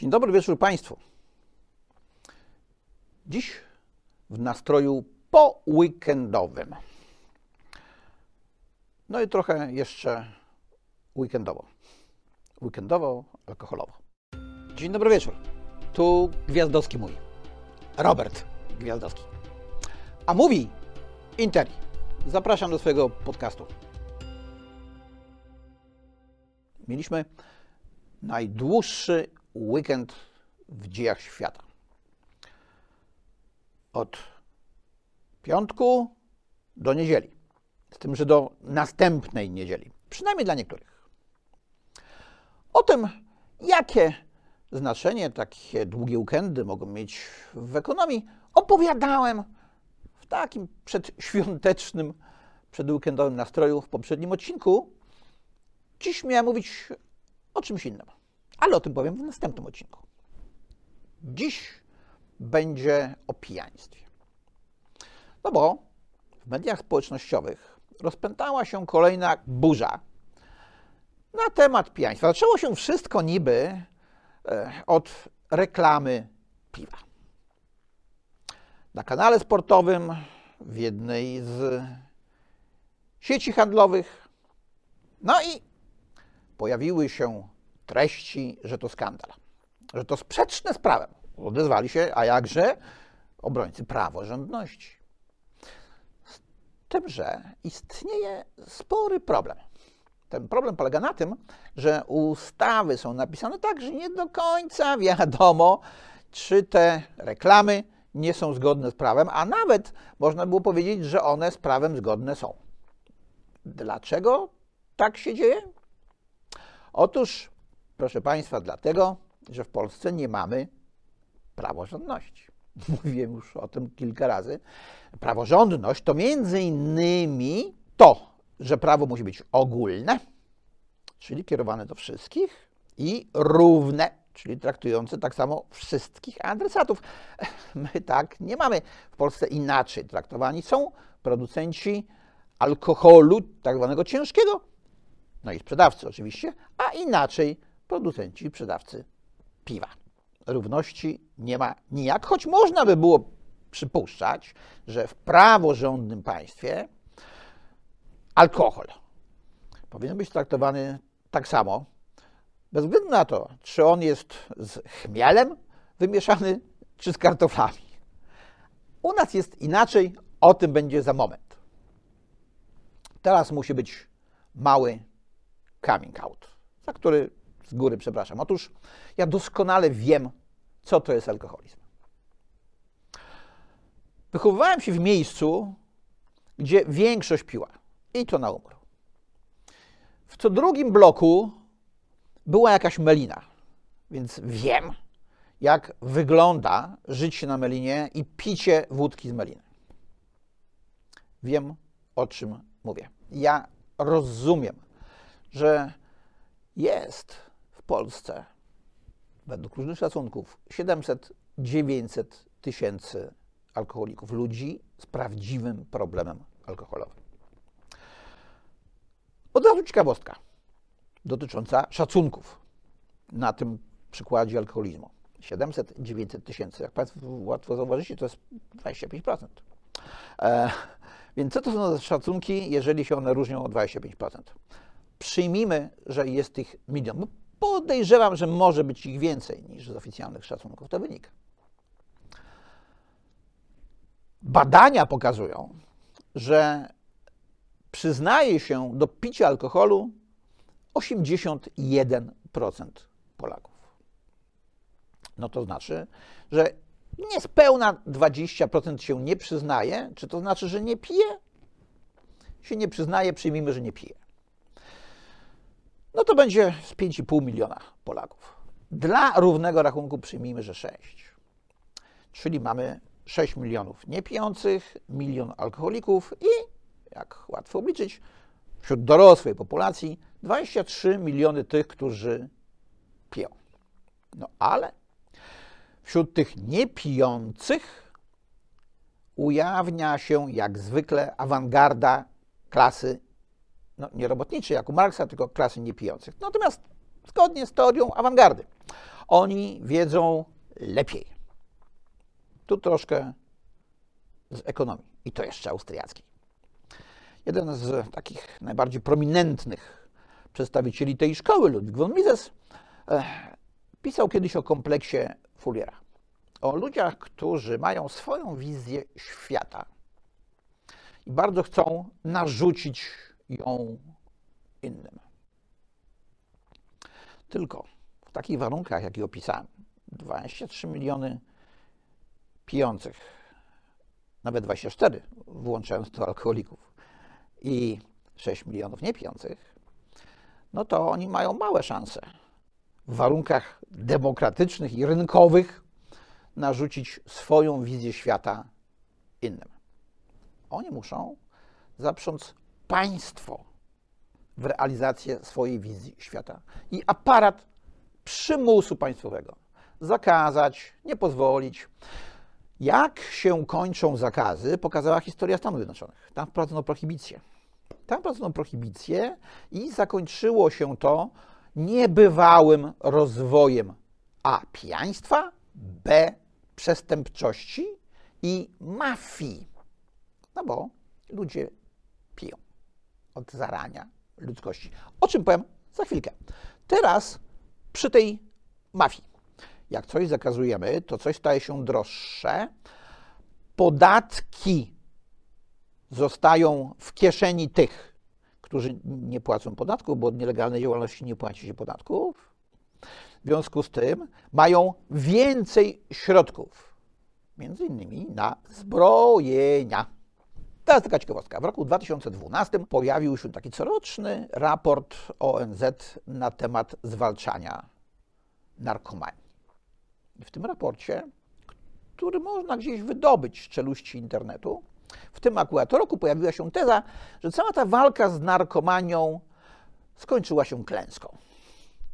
Dzień dobry wieczór Państwu. Dziś w nastroju poweekendowym. No i trochę jeszcze weekendowo. Weekendowo, alkoholowo. Dzień dobry wieczór. Tu Gwiazdowski mówi. Robert Gwiazdowski. A mówi Interi. Zapraszam do swojego podcastu. Mieliśmy najdłuższy weekend w dziejach świata. Od piątku do niedzieli. Z tym, że do następnej niedzieli. Przynajmniej dla niektórych. O tym, jakie znaczenie takie długie weekendy mogą mieć w ekonomii, opowiadałem w takim przedświątecznym, przedweekendowym nastroju w poprzednim odcinku. Dziś miałem mówić o czymś innym, ale o tym powiem w następnym odcinku. Dziś będzie o pijaństwie. No bo w mediach społecznościowych rozpętała się kolejna burza na temat pijaństwa. Zaczęło się wszystko niby e, od reklamy piwa. Na kanale sportowym w jednej z sieci handlowych. No i pojawiły się treści, że to skandal, że to sprzeczne z prawem. Odezwali się, a jakże obrońcy praworządności. Z tym, że istnieje spory problem. Ten problem polega na tym, że ustawy są napisane tak, że nie do końca wiadomo, czy te reklamy nie są zgodne z prawem, a nawet można było powiedzieć, że one z prawem zgodne są. Dlaczego tak się dzieje? Otóż, proszę Państwa, dlatego, że w Polsce nie mamy praworządności. Mówiłem już o tym kilka razy. Praworządność to między innymi to, że prawo musi być ogólne, czyli kierowane do wszystkich, i równe, czyli traktujące tak samo wszystkich adresatów. My tak nie mamy. W Polsce inaczej traktowani są producenci alkoholu, tak zwanego ciężkiego, no i sprzedawcy oczywiście, a inaczej producenci i sprzedawcy piwa. Równości nie ma nijak, choć można by było przypuszczać, że w praworządnym państwie alkohol powinien być traktowany tak samo, bez względu na to, czy on jest z chmielem wymieszany, czy z kartoflami. U nas jest inaczej, o tym będzie za moment. Teraz musi być mały coming out, za który z góry przepraszam. Otóż ja doskonale wiem, co to jest alkoholizm. Wychowywałem się w miejscu, gdzie większość piła i to na umór. W co drugim bloku była jakaś melina, więc wiem, jak wygląda życie na melinie i picie wódki z meliny. Wiem, o czym mówię. Ja rozumiem, że jest Polsce, według różnych szacunków, 700-900 tysięcy alkoholików, ludzi z prawdziwym problemem alkoholowym. Od razu ciekawostka dotycząca szacunków na tym przykładzie alkoholizmu. 700-900 tysięcy. Jak Państwo łatwo zauważycie, to jest 25%. E, więc co to są za szacunki, jeżeli się one różnią o 25%? Przyjmijmy, że jest ich milion. Podejrzewam, że może być ich więcej niż z oficjalnych szacunków to wynika. Badania pokazują, że przyznaje się do picia alkoholu 81% Polaków. No to znaczy, że niespełna 20% się nie przyznaje. Czy to znaczy, że nie pije? Się nie przyznaje, przyjmijmy, że nie pije. No to będzie z 5,5 miliona Polaków. Dla równego rachunku przyjmijmy, że 6. Czyli mamy 6 milionów niepijących, milion alkoholików i, jak łatwo obliczyć, wśród dorosłej populacji 23 miliony tych, którzy piją. No ale wśród tych niepijących ujawnia się jak zwykle awangarda klasy no, nie robotniczej jak u Marksa, tylko klasy niepijących. Natomiast zgodnie z teorią awangardy. Oni wiedzą lepiej. Tu troszkę z ekonomii i to jeszcze austriackiej. Jeden z takich najbardziej prominentnych przedstawicieli tej szkoły, Ludwig von Mises, e, pisał kiedyś o kompleksie Fulliera. O ludziach, którzy mają swoją wizję świata i bardzo chcą narzucić ją innym. Tylko w takich warunkach, jakie opisałem, 23 miliony pijących, nawet 24, włączając to alkoholików, i 6 milionów niepijących, no to oni mają małe szanse w warunkach demokratycznych i rynkowych narzucić swoją wizję świata innym. Oni muszą zaprząc państwo w realizację swojej wizji świata i aparat przymusu państwowego zakazać, nie pozwolić. Jak się kończą zakazy, pokazała historia Stanów Zjednoczonych. Tam wprowadzono prohibicję. Tam wprowadzono prohibicję i zakończyło się to niebywałym rozwojem A. pijaństwa, B. przestępczości i mafii. No bo ludzie piją od zarania ludzkości. O czym powiem za chwilkę. Teraz przy tej mafii. Jak coś zakazujemy, to coś staje się droższe. Podatki zostają w kieszeni tych, którzy nie płacą podatków, bo od nielegalnej działalności nie płaci się podatków. W związku z tym mają więcej środków, między innymi na zbrojenia. Teraz taka ciekawostka. W roku 2012 pojawił się taki coroczny raport ONZ na temat zwalczania narkomanii. W tym raporcie, który można gdzieś wydobyć z czeluści internetu, w tym akurat roku pojawiła się teza, że cała ta walka z narkomanią skończyła się klęską.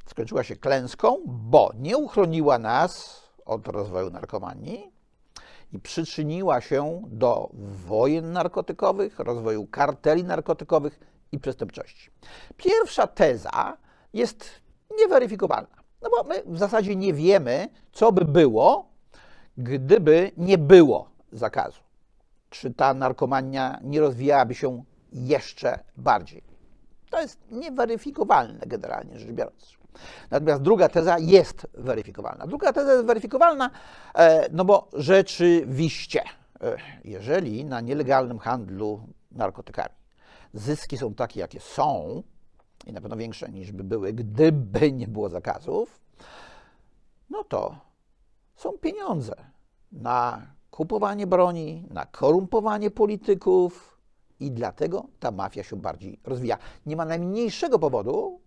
Skończyła się klęską, bo nie uchroniła nas od rozwoju narkomanii i przyczyniła się do wojen narkotykowych, rozwoju karteli narkotykowych i przestępczości. Pierwsza teza jest nieweryfikowalna. No bo my w zasadzie nie wiemy, co by było, gdyby nie było zakazu. Czy ta narkomania nie rozwijałaby się jeszcze bardziej? To jest nieweryfikowalne generalnie rzecz biorąc. Natomiast druga teza jest weryfikowalna. Druga teza jest weryfikowalna, e, no bo rzeczywiście, e, jeżeli na nielegalnym handlu narkotykami zyski są takie, jakie są, i na pewno większe niż by były, gdyby nie było zakazów, no to są pieniądze na kupowanie broni, na korumpowanie polityków i dlatego ta mafia się bardziej rozwija. Nie ma najmniejszego powodu,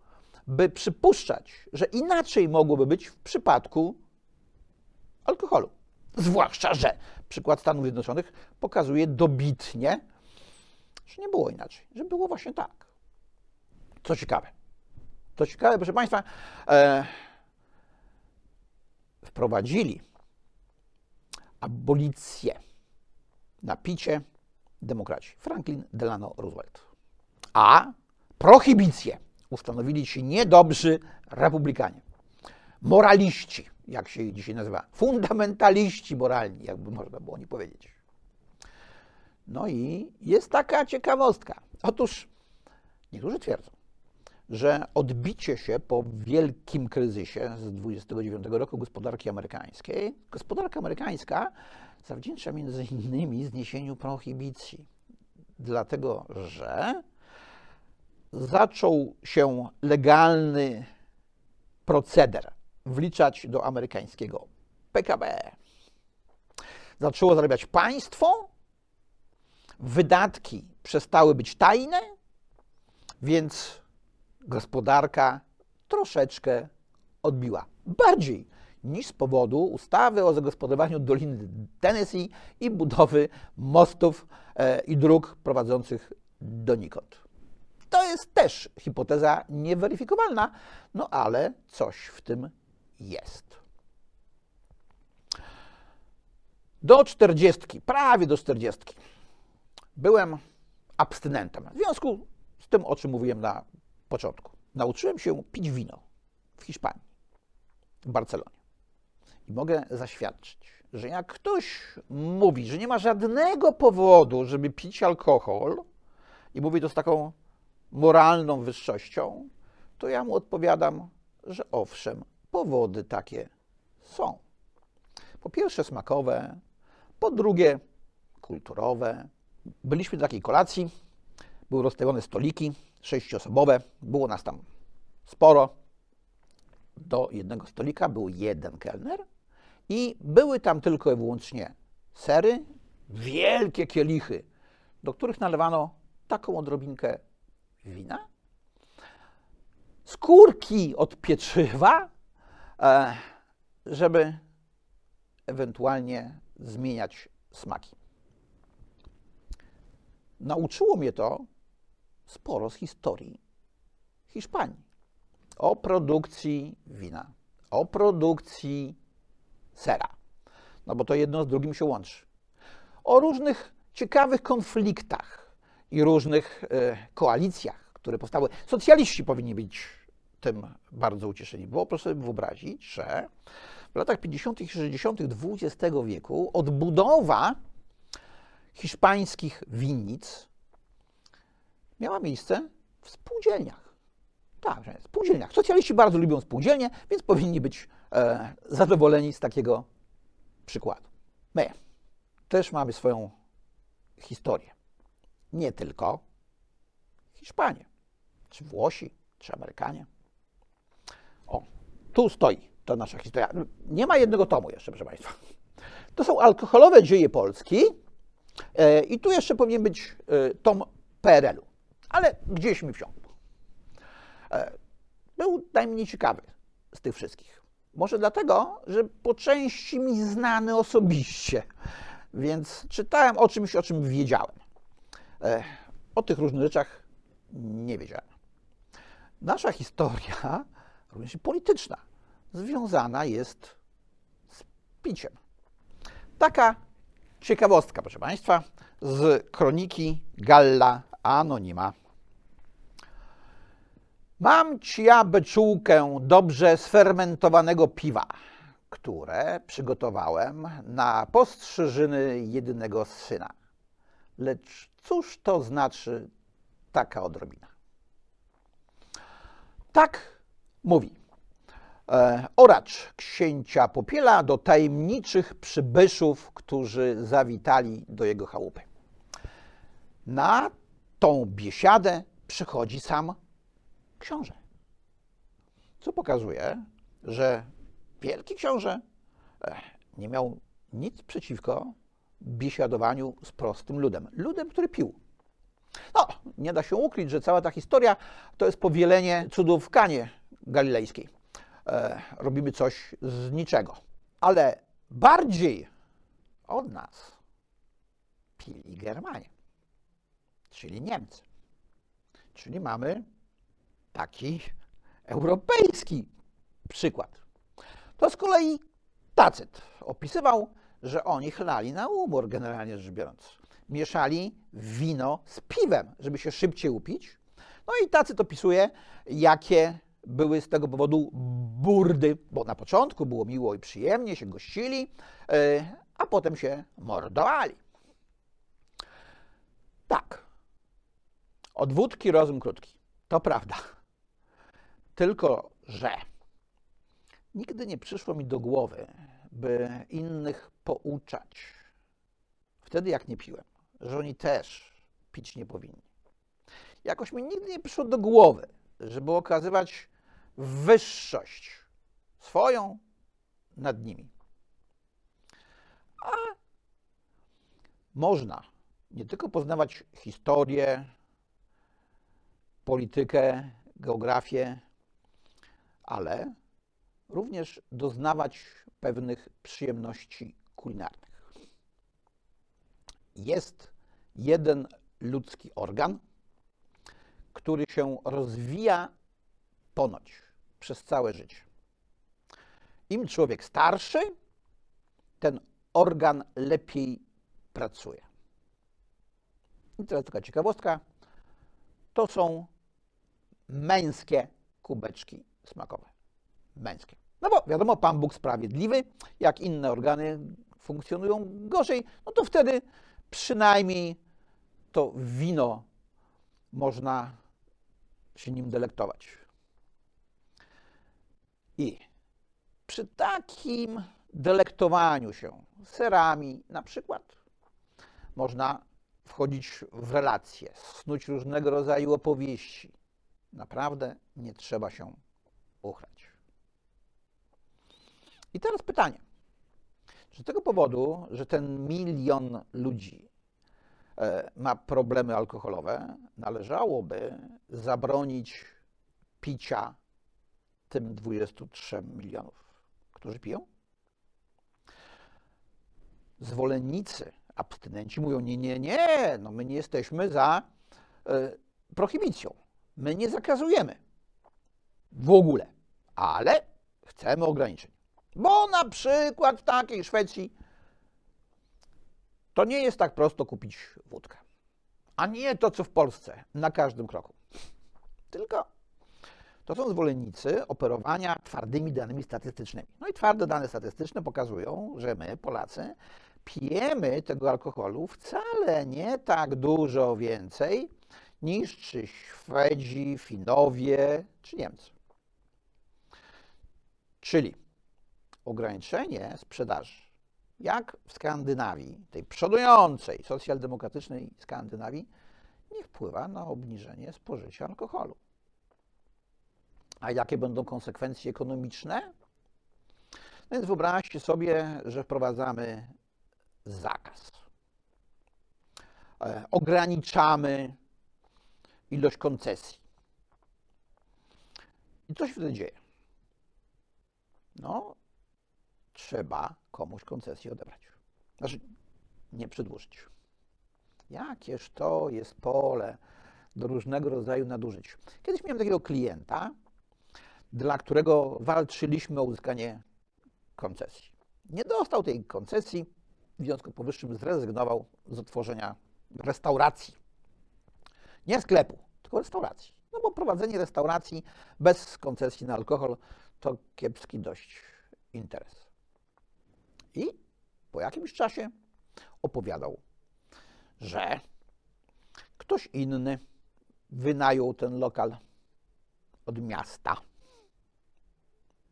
by przypuszczać, że inaczej mogłoby być w przypadku alkoholu. Zwłaszcza, że przykład Stanów Zjednoczonych pokazuje dobitnie, że nie było inaczej, że było właśnie tak. Co ciekawe, co ciekawe, proszę Państwa, e, wprowadzili abolicję na picie demokraci. Franklin Delano Roosevelt. A prohibicję ustanowili ci niedobrzy republikanie. Moraliści, jak się ich dzisiaj nazywa. Fundamentaliści moralni, jakby można było nie powiedzieć. No i jest taka ciekawostka. Otóż niektórzy twierdzą, że odbicie się po wielkim kryzysie z 29 roku gospodarki amerykańskiej, gospodarka amerykańska zawdzięcza między innymi zniesieniu prohibicji, dlatego że zaczął się legalny proceder wliczać do amerykańskiego PKB. Zaczęło zarabiać państwo, wydatki przestały być tajne, więc gospodarka troszeczkę odbiła. Bardziej niż z powodu ustawy o zagospodarowaniu Doliny Tennessee i budowy mostów e, i dróg prowadzących donikąd. To jest też hipoteza nieweryfikowalna, no ale coś w tym jest. Do czterdziestki, prawie do czterdziestki, byłem abstynentem. W związku z tym, o czym mówiłem na początku. Nauczyłem się pić wino w Hiszpanii, w Barcelonie. I mogę zaświadczyć, że jak ktoś mówi, że nie ma żadnego powodu, żeby pić alkohol, i mówi to z taką moralną wyższością, to ja mu odpowiadam, że owszem, powody takie są. Po pierwsze smakowe, po drugie kulturowe. Byliśmy do takiej kolacji, były rozstawione stoliki sześciosobowe, było nas tam sporo. Do jednego stolika był jeden kelner i były tam tylko i wyłącznie sery, wielkie kielichy, do których nalewano taką odrobinkę wina, skórki od pieczywa, e, żeby ewentualnie zmieniać smaki. Nauczyło mnie to sporo z historii Hiszpanii. O produkcji wina, o produkcji sera. No bo to jedno z drugim się łączy. O różnych ciekawych konfliktach i różnych e, koalicjach, które powstały. Socjaliści powinni być tym bardzo ucieszeni, bo proszę sobie wyobrazić, że w latach 50. i 60. XX wieku odbudowa hiszpańskich winnic miała miejsce w spółdzielniach. Tak, w spółdzielniach. Socjaliści bardzo lubią spółdzielnie, więc powinni być e, zadowoleni z takiego przykładu. My też mamy swoją historię. Nie tylko Hiszpanie, czy Włosi, czy Amerykanie. O, tu stoi ta nasza historia. Nie ma jednego tomu jeszcze, proszę Państwa. To są alkoholowe dzieje Polski e, i tu jeszcze powinien być e, tom PRL-u, ale gdzieś mi wsiąkł. E, był najmniej ciekawy z tych wszystkich. Może dlatego, że po części mi znany osobiście, więc czytałem o czymś, o czym wiedziałem. O tych różnych rzeczach nie wiedziałem. Nasza historia, również polityczna, związana jest z piciem. Taka ciekawostka, proszę Państwa, z kroniki Galla Anonima. Mam ci ja beczułkę dobrze sfermentowanego piwa, które przygotowałem na postrzyżyny jedynego syna. Lecz cóż to znaczy taka odrobina? Tak mówi e, oracz księcia Popiela do tajemniczych przybyszów, którzy zawitali do jego chałupy. Na tą biesiadę przychodzi sam książę, co pokazuje, że wielki książę e, nie miał nic przeciwko biesiadowaniu z prostym ludem. Ludem, który pił. No, nie da się ukryć, że cała ta historia to jest powielenie cudów w Kanie Galilejskiej. E, robimy coś z niczego. Ale bardziej od nas pili Germanie, czyli Niemcy. Czyli mamy taki europejski przykład. To z kolei Tacyt opisywał, że oni chlali na umór, generalnie rzecz biorąc. Mieszali wino z piwem, żeby się szybciej upić. No i Tacyt opisuje, jakie były z tego powodu burdy, bo na początku było miło i przyjemnie, się gościli, e, a potem się mordowali. Tak. Od wódki rozum krótki. To prawda. Tylko, że nigdy nie przyszło mi do głowy, by innych pouczać, wtedy jak nie piłem, że oni też pić nie powinni. Jakoś mi nigdy nie przyszło do głowy, żeby okazywać wyższość swoją nad nimi. A można nie tylko poznawać historię, politykę, geografię, ale również doznawać pewnych przyjemności kulinarnych. Jest jeden ludzki organ, który się rozwija ponoć przez całe życie. Im człowiek starszy, ten organ lepiej pracuje. I teraz taka ciekawostka. To są męskie kubeczki smakowe. Męskie. No bo wiadomo, Pan Bóg sprawiedliwy, jak inne organy funkcjonują gorzej, no to wtedy przynajmniej to wino można się nim delektować. I przy takim delektowaniu się serami, na przykład, można wchodzić w relacje, snuć różnego rodzaju opowieści. Naprawdę nie trzeba się uchrać. I teraz pytanie. Czy z tego powodu, że ten milion ludzi e, ma problemy alkoholowe, należałoby zabronić picia tym 23 milionów, którzy piją? Zwolennicy, abstynenci mówią: Nie, nie, nie, no my nie jesteśmy za y, prohibicją. My nie zakazujemy w ogóle, ale chcemy ograniczeń. Bo na przykład w takiej Szwecji to nie jest tak prosto kupić wódkę. A nie to, co w Polsce, na każdym kroku. Tylko to są zwolennicy operowania twardymi danymi statystycznymi. No i twarde dane statystyczne pokazują, że my, Polacy, pijemy tego alkoholu wcale nie tak dużo więcej niż czy Szwedzi, Finowie czy Niemcy. Czyli ograniczenie sprzedaży, jak w Skandynawii, tej przodującej socjaldemokratycznej Skandynawii, nie wpływa na obniżenie spożycia alkoholu. A jakie będą konsekwencje ekonomiczne? No więc wyobraźcie sobie, że wprowadzamy zakaz. E, ograniczamy ilość koncesji. I co się wtedy dzieje? No, trzeba komuś koncesję odebrać. Znaczy, nie przedłużyć. Jakież to jest pole do różnego rodzaju nadużyć. Kiedyś miałem takiego klienta, dla którego walczyliśmy o uzyskanie koncesji. Nie dostał tej koncesji, w związku z powyższym zrezygnował z otworzenia restauracji. Nie sklepu, tylko restauracji. No bo prowadzenie restauracji bez koncesji na alkohol to kiepski dość interes. I po jakimś czasie opowiadał, że ktoś inny wynajął ten lokal od miasta,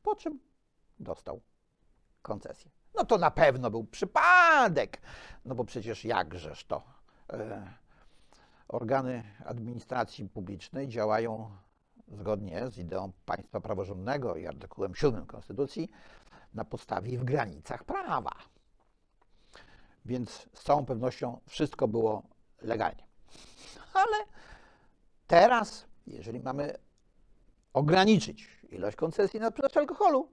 po czym dostał koncesję. No to na pewno był przypadek, no bo przecież jakżeż to. E, organy administracji publicznej działają zgodnie z ideą państwa praworządnego i artykułem 7 Konstytucji na podstawie i w granicach prawa. Więc z całą pewnością wszystko było legalnie. Ale teraz, jeżeli mamy ograniczyć ilość koncesji na sprzedaż alkoholu,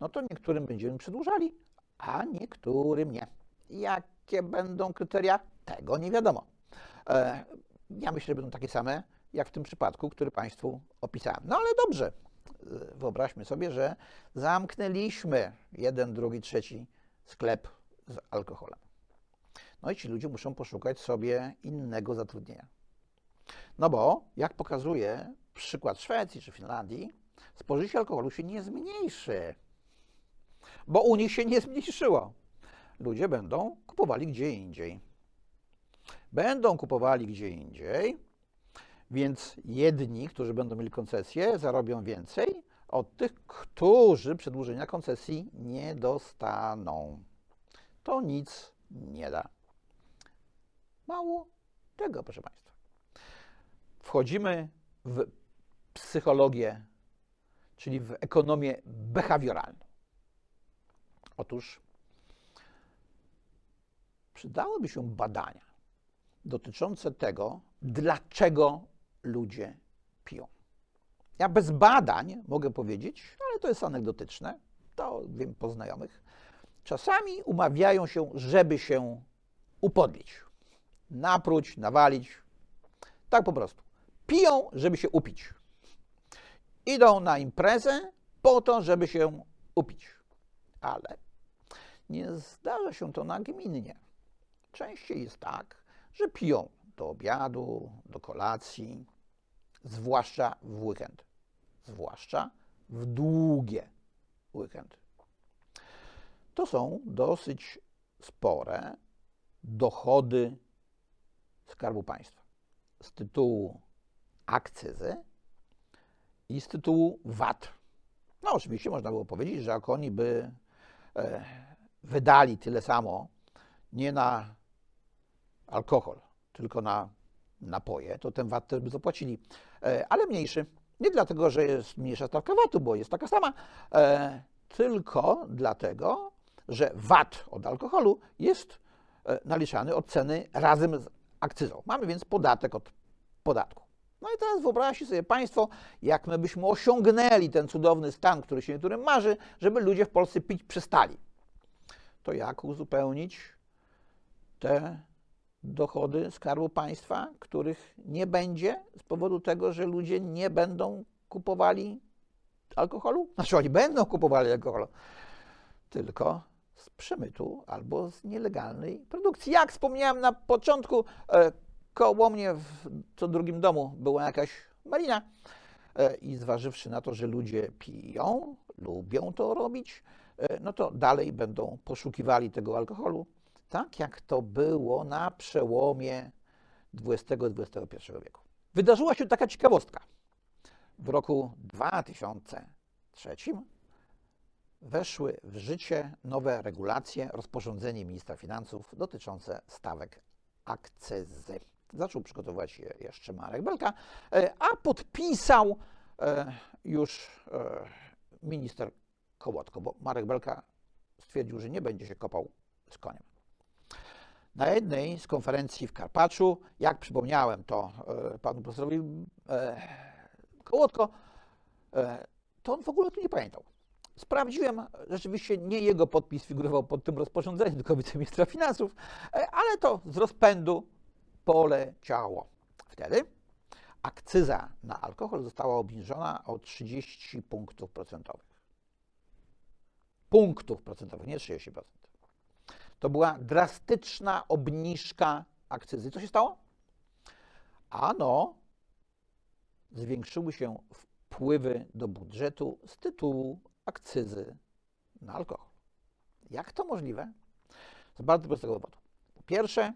no to niektórym będziemy przedłużali, a niektórym nie. Jakie będą kryteria? Tego nie wiadomo. E, ja myślę, że będą takie same, jak w tym przypadku, który Państwu opisałem. No ale dobrze, wyobraźmy sobie, że zamknęliśmy jeden, drugi, trzeci sklep z alkoholem. No i ci ludzie muszą poszukać sobie innego zatrudnienia. No bo, jak pokazuje przykład Szwecji czy Finlandii, spożycie alkoholu się nie zmniejszy bo u nich się nie zmniejszyło. Ludzie będą kupowali gdzie indziej. Będą kupowali gdzie indziej, więc jedni, którzy będą mieli koncesję, zarobią więcej od tych, którzy przedłużenia koncesji nie dostaną. To nic nie da. Mało tego, proszę Państwa. Wchodzimy w psychologię, czyli w ekonomię behawioralną. Otóż przydałyby się badania dotyczące tego, dlaczego ludzie piją. Ja bez badań mogę powiedzieć, ale to jest anegdotyczne, to wiem po znajomych. Czasami umawiają się, żeby się upodlić, napróć, nawalić. Tak po prostu. Piją, żeby się upić. Idą na imprezę po to, żeby się upić. Ale nie zdarza się to nagminnie. Częściej jest tak, że piją do obiadu, do kolacji, zwłaszcza w weekend, zwłaszcza w długie weekendy. To są dosyć spore dochody Skarbu Państwa z tytułu akcyzy i z tytułu VAT. No, oczywiście można było powiedzieć, że jak oni by e, wydali tyle samo nie na alkohol, tylko na napoje, to ten VAT też by zapłacili, ale mniejszy. Nie dlatego, że jest mniejsza stawka VAT-u, bo jest taka sama, e, tylko dlatego, że VAT od alkoholu jest e, naliczany od ceny razem z akcyzą. Mamy więc podatek od podatku. No i teraz wyobraźcie sobie Państwo, jak my byśmy osiągnęli ten cudowny stan, który się niektórym marzy, żeby ludzie w Polsce pić przestali. To jak uzupełnić te dochody Skarbu Państwa, których nie będzie z powodu tego, że ludzie nie będą kupowali alkoholu? Znaczy oni będą kupowali alkohol, tylko z przemytu albo z nielegalnej produkcji. Jak wspomniałem na początku, e, koło mnie w co drugim domu była jakaś marina e, i zważywszy na to, że ludzie piją, lubią to robić, e, no to dalej będą poszukiwali tego alkoholu, tak jak to było na przełomie XX i XXI wieku. Wydarzyła się taka ciekawostka. W roku 2003 weszły w życie nowe regulacje, rozporządzenie ministra finansów dotyczące stawek akcyzy. Zaczął przygotowywać je jeszcze Marek Belka, e, a podpisał e, już e, minister Kołotko, bo Marek Belka stwierdził, że nie będzie się kopał z koniem. Na jednej z konferencji w Karpaczu, jak przypomniałem to panu profesorowi Kołotko, to on w ogóle tu nie pamiętał. Sprawdziłem, rzeczywiście nie jego podpis figurował pod tym rozporządzeniem, tylko wiceministra finansów, ale to z rozpędu poleciało. Wtedy akcyza na alkohol została obniżona o 30 punktów procentowych. Punktów procentowych, nie 30%. To była drastyczna obniżka akcyzy. Co się stało? Ano, zwiększyły się wpływy do budżetu z tytułu akcyzy na alkohol. Jak to możliwe? Z bardzo prostego powodu. Po pierwsze,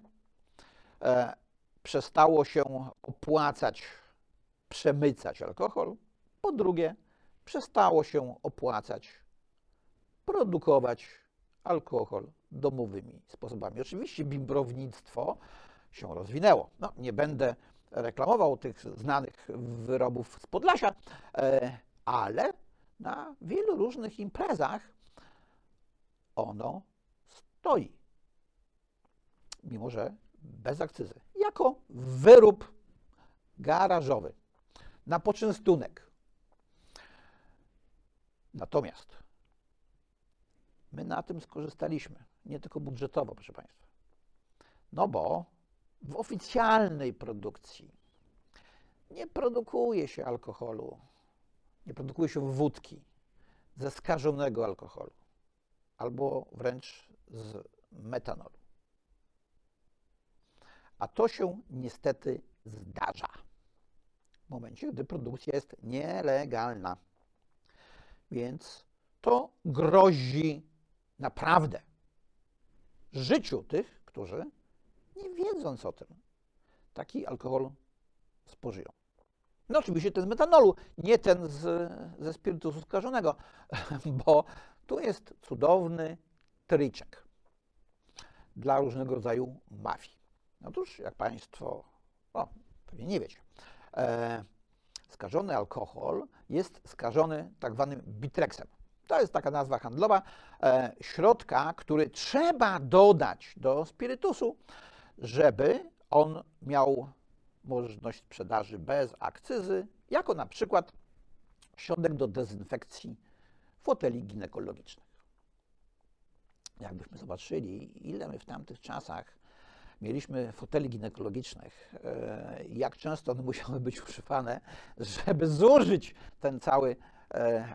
e, przestało się opłacać przemycać alkohol. Po drugie, przestało się opłacać produkować alkohol domowymi sposobami. Oczywiście bimbrownictwo się rozwinęło. No, nie będę reklamował tych znanych wyrobów z Podlasia, e, ale na wielu różnych imprezach ono stoi. Mimo, że bez akcyzy, jako wyrób garażowy na poczęstunek. Natomiast my na tym skorzystaliśmy, nie tylko budżetowo, proszę Państwa. No bo w oficjalnej produkcji nie produkuje się alkoholu, nie produkuje się wódki ze skażonego alkoholu albo wręcz z metanolu. A to się niestety zdarza w momencie, gdy produkcja jest nielegalna. Więc to grozi naprawdę życiu tych, którzy nie wiedząc o tym, taki alkohol spożyją. No oczywiście ten z metanolu, nie ten z, ze spirytusu skażonego, bo tu jest cudowny triczek dla różnego rodzaju mafii. Otóż, jak Państwo o, pewnie nie wiecie, e, skażony alkohol jest skażony tak zwanym bitrexem. To jest taka nazwa handlowa e, środka, który trzeba dodać do spirytusu, żeby on miał możliwość sprzedaży bez akcyzy, jako na przykład środek do dezynfekcji foteli ginekologicznych. Jakbyśmy zobaczyli, ile my w tamtych czasach mieliśmy foteli ginekologicznych, e, jak często one musiały być używane, żeby zużyć ten cały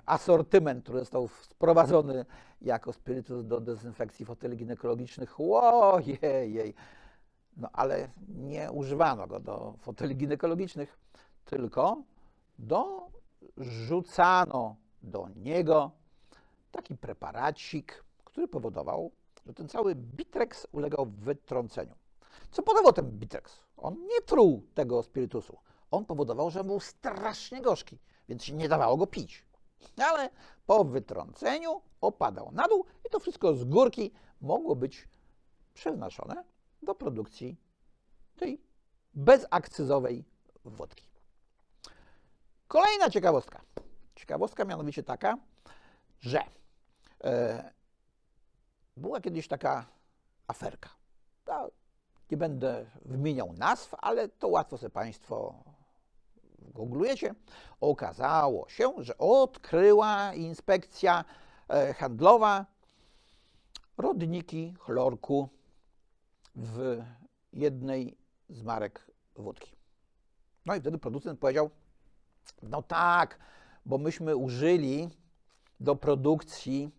asortyment, który został wprowadzony jako spirytus do dezynfekcji foteli ginekologicznych. Ojej, no ale nie używano go do foteli ginekologicznych, tylko dorzucano do niego taki preparacik, który powodował, że ten cały Bitrex ulegał wytrąceniu. Co podawał ten Bitrex? On nie truł tego spirytusu. On powodował, że był strasznie gorzki, więc nie dawało go pić. Ale po wytrąceniu opadał na dół i to wszystko z górki mogło być przeznaczone do produkcji tej bezakcyzowej wódki. Kolejna ciekawostka. Ciekawostka mianowicie taka, że e, była kiedyś taka aferka. Nie będę wymieniał nazw, ale to łatwo sobie Państwo googlujecie. Okazało się, że odkryła inspekcja e, handlowa rodniki chlorku w jednej z marek wódki. No i wtedy producent powiedział, no tak, bo myśmy użyli do produkcji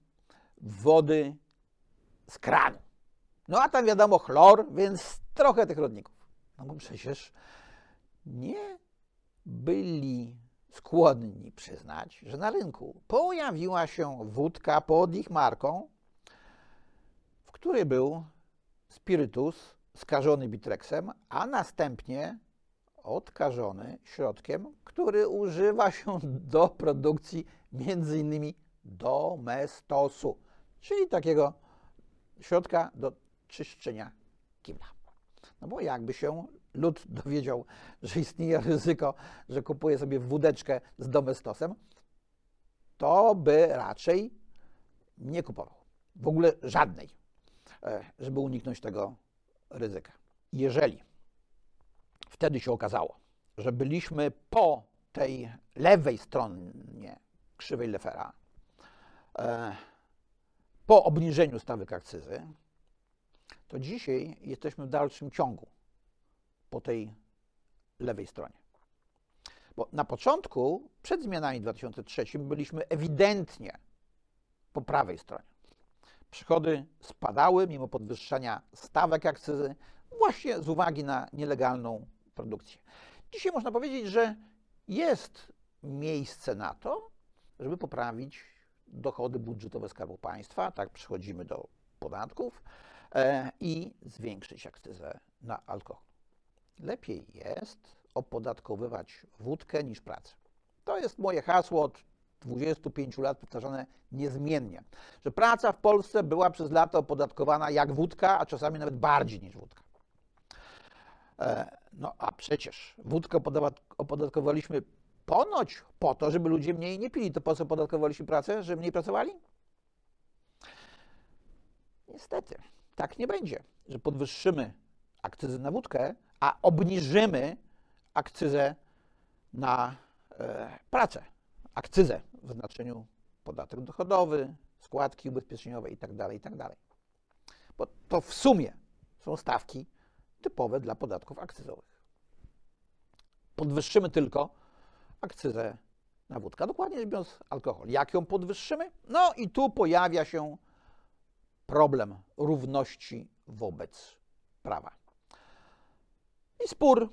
wody z kranu. No a tam wiadomo chlor, więc trochę tych rodników. No bo przecież nie byli skłonni przyznać, że na rynku pojawiła się wódka pod ich marką, w której był spirytus skażony bitrexem, a następnie odkażony środkiem, który używa się do produkcji między innymi domestosu, czyli takiego środka do czyszczenia kibla. No bo jakby się lud dowiedział, że istnieje ryzyko, że kupuje sobie wódeczkę z domestosem, to by raczej nie kupował. W ogóle żadnej, e, żeby uniknąć tego ryzyka. Jeżeli wtedy się okazało, że byliśmy po tej lewej stronie krzywej Lefera, e, po obniżeniu stawek akcyzy, to dzisiaj jesteśmy w dalszym ciągu po tej lewej stronie. Bo na początku, przed zmianami w 2003, byliśmy ewidentnie po prawej stronie. Przychody spadały mimo podwyższania stawek akcyzy, właśnie z uwagi na nielegalną produkcję. Dzisiaj można powiedzieć, że jest miejsce na to, żeby poprawić dochody budżetowe Skarbu Państwa, tak przechodzimy do podatków e, i zwiększyć akcyzę na alkohol. Lepiej jest opodatkowywać wódkę niż pracę. To jest moje hasło od 25 lat powtarzane niezmiennie, że praca w Polsce była przez lata opodatkowana jak wódka, a czasami nawet bardziej niż wódka. E, no a przecież wódkę opodatkowaliśmy ponoć po to, żeby ludzie mniej nie pili. To po co opodatkowaliśmy pracę? Żeby mniej pracowali? Niestety, tak nie będzie, że podwyższymy akcyzę na wódkę, a obniżymy akcyzę na e, pracę. Akcyzę w znaczeniu podatek dochodowy, składki ubezpieczeniowe itd., tak itd. Tak Bo to w sumie są stawki typowe dla podatków akcyzowych. Podwyższymy tylko akcyzę na wódkę, dokładnie biorąc alkohol. Jak ją podwyższymy? No i tu pojawia się problem równości wobec prawa. I spór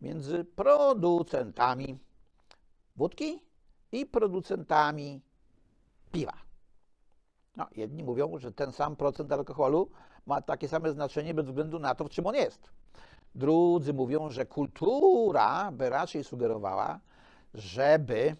między producentami wódki i producentami piwa. No, jedni mówią, że ten sam procent alkoholu ma takie same znaczenie bez względu na to, w czym on jest. Drudzy mówią, że kultura by raczej sugerowała, żeby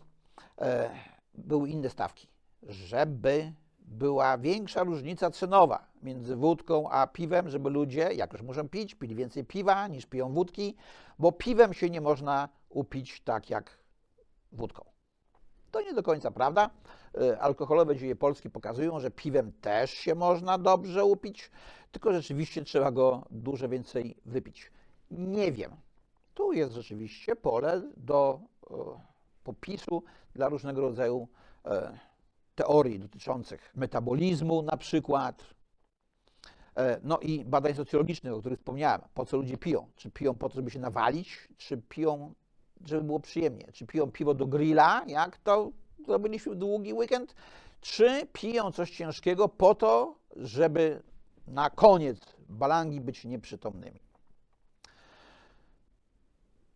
e, były inne stawki, żeby była większa różnica cenowa między wódką a piwem, żeby ludzie, jak już muszą pić, pili więcej piwa niż piją wódki, bo piwem się nie można upić tak jak wódką. To nie do końca prawda. E, alkoholowe dzieje Polski pokazują, że piwem też się można dobrze upić, tylko rzeczywiście trzeba go dużo więcej wypić. Nie wiem. Tu jest rzeczywiście pole do e, popisu dla różnego rodzaju e, teorii dotyczących metabolizmu na przykład, no i badań socjologicznych, o których wspomniałem. Po co ludzie piją? Czy piją po to, żeby się nawalić, czy piją żeby było przyjemnie. Czy piją piwo do grilla, jak to zrobiliśmy długi weekend, czy piją coś ciężkiego po to, żeby na koniec balangi być nieprzytomnymi.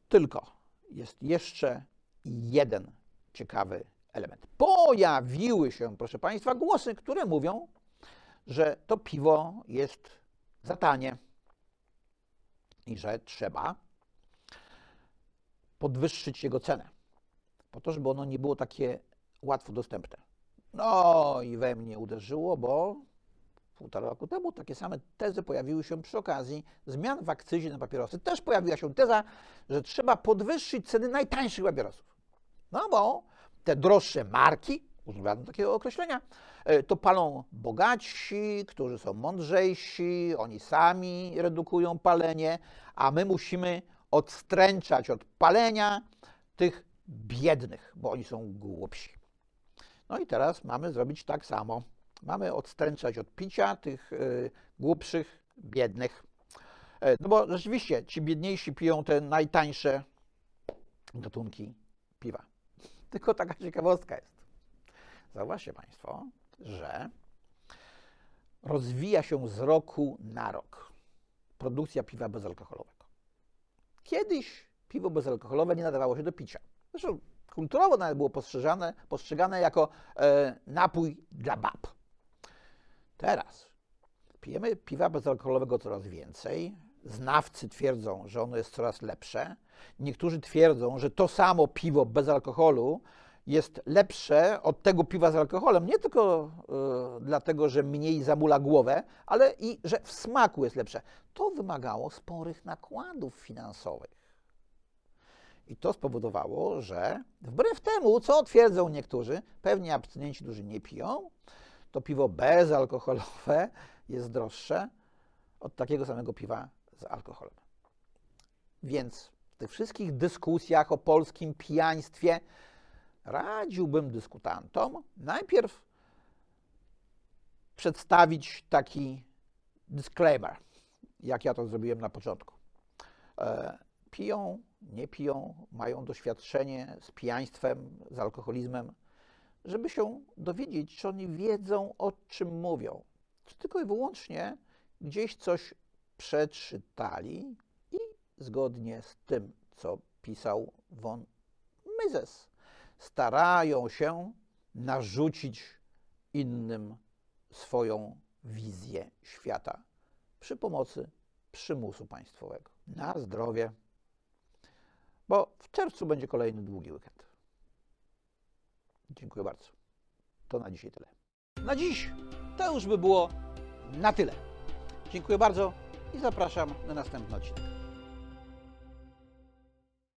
Tylko jest jeszcze jeden ciekawy element. Pojawiły się, proszę Państwa, głosy, które mówią, że to piwo jest za tanie i że trzeba podwyższyć jego cenę, po to, żeby ono nie było takie łatwo dostępne. No i we mnie uderzyło, bo półtora roku temu takie same tezy pojawiły się przy okazji zmian w akcyzie na papierosy. Też pojawiła się teza, że trzeba podwyższyć ceny najtańszych papierosów. No bo te droższe marki, używano takiego określenia, e, to palą bogatsi, którzy są mądrzejsi, oni sami redukują palenie, a my musimy odstręczać od palenia tych biednych, bo oni są głupsi. No i teraz mamy zrobić tak samo. Mamy odstręczać od picia tych y, głupszych, biednych. E, no bo rzeczywiście ci biedniejsi piją te najtańsze gatunki piwa. Tylko taka ciekawostka jest. Zauważcie Państwo, że rozwija się z roku na rok produkcja piwa bezalkoholowego. Kiedyś piwo bezalkoholowe nie nadawało się do picia. Zresztą kulturowo nawet było postrzegane, postrzegane jako e, napój dla bab. Teraz pijemy piwa bezalkoholowego coraz więcej. Znawcy twierdzą, że ono jest coraz lepsze. Niektórzy twierdzą, że to samo piwo bez alkoholu jest lepsze od tego piwa z alkoholem, nie tylko y, dlatego, że mniej zamula głowę, ale i że w smaku jest lepsze. To wymagało sporych nakładów finansowych. I to spowodowało, że wbrew temu, co twierdzą niektórzy, pewnie abstynenci, którzy nie piją, to piwo bezalkoholowe jest droższe od takiego samego piwa z alkoholem. Więc w tych wszystkich dyskusjach o polskim pijaństwie radziłbym dyskutantom najpierw przedstawić taki disclaimer, jak ja to zrobiłem na początku. E, piją, nie piją, mają doświadczenie z pijaństwem, z alkoholizmem, żeby się dowiedzieć, czy oni wiedzą, o czym mówią. Czy tylko i wyłącznie gdzieś coś przeczytali i zgodnie z tym, co pisał von Mises, starają się narzucić innym swoją wizję świata przy pomocy przymusu państwowego. Na zdrowie, bo w czerwcu będzie kolejny długi weekend. Dziękuję bardzo. To na dzisiaj tyle. Na dziś to już by było na tyle. Dziękuję bardzo i zapraszam na następny odcinek.